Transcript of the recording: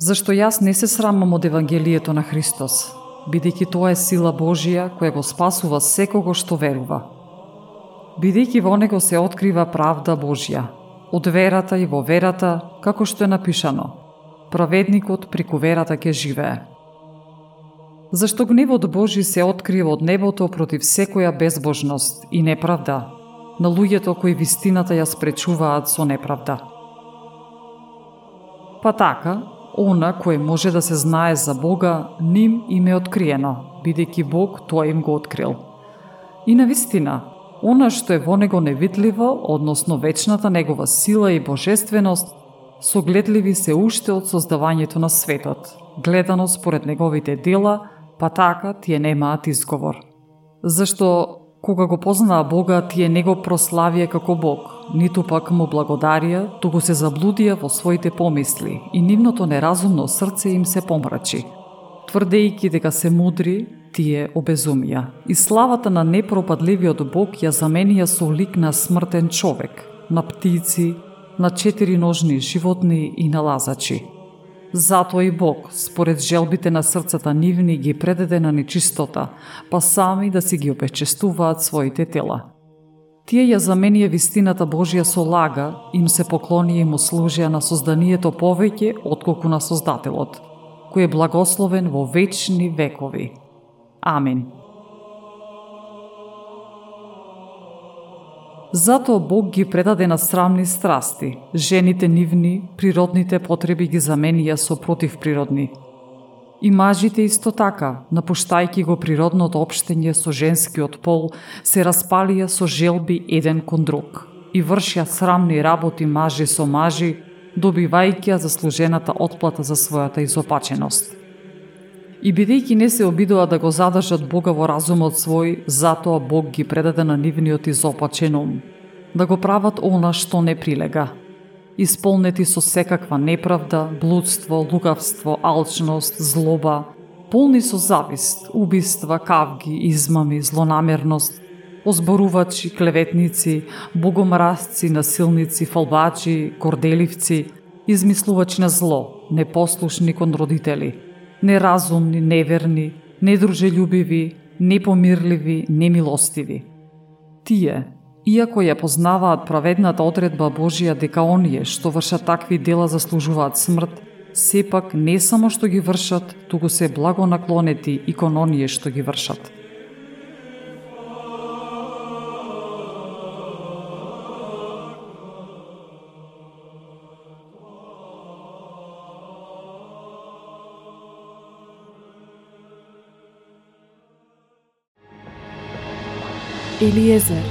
Зашто јас не се срамам од Евангелието на Христос, бидејќи тоа е сила Божија која го спасува секого што верува. Бидејќи во него се открива правда Божја, од верата и во верата, како што е напишано, праведникот преку верата ќе живее. Зашто гневот Божи се открива од небото против секоја безбожност и неправда, на луѓето кои вистината ја спречуваат со неправда. Па така, она кој може да се знае за Бога, ним им е откриено, бидејќи Бог тоа им го открил. И на вистина, она што е во него невидливо, односно вечната негова сила и божественост, согледливи се уште од создавањето на светот, гледано според неговите дела, па така тие немаат изговор. Зашто кога го познаа Бога, тие не го прославија како Бог, ниту пак му благодарија, туку се заблудија во своите помисли и нивното неразумно срце им се помрачи. Тврдејќи дека се мудри, тие обезумија. И славата на непропадливиот Бог ја заменија со лик на смртен човек, на птици, на четириножни животни и на лазачи. Затоа и Бог, според желбите на срцата нивни, ги предаде на нечистота, па сами да си ги опечестуваат своите тела. Тие ја заменија вистината Божија со лага, им се поклонија и му служија на созданието повеќе отколку на Создателот, кој е благословен во вечни векови. Амин. Затоа Бог ги предаде на срамни страсти, жените нивни, природните потреби ги заменија со противприродни. И мажите исто така, напуштајќи го природното обштење со женскиот пол, се распалија со желби еден кон друг и вршија срамни работи мажи со мажи, добивајќи ја заслужената отплата за својата изопаченост. И бидејќи не се обидува да го задржат Бога во разумот свој, затоа Бог ги предаде на нивниот изопачен ум, да го прават она што не прилега. Исполнети со секаква неправда, блудство, лукавство, алчност, злоба, полни со завист, убиства, кавги, измами, злонамерност, озборувачи, клеветници, богомразци, насилници, фалбачи, горделивци, измислувачи на зло, непослушни кон родители – неразумни, неверни, недружелюбиви, непомирливи, немилостиви. Тие, иако ја познаваат праведната одредба Божија дека оние што вршат такви дела заслужуваат смрт, сепак не само што ги вршат, туку се благонаклонети и кон оние што ги вршат. Eliezer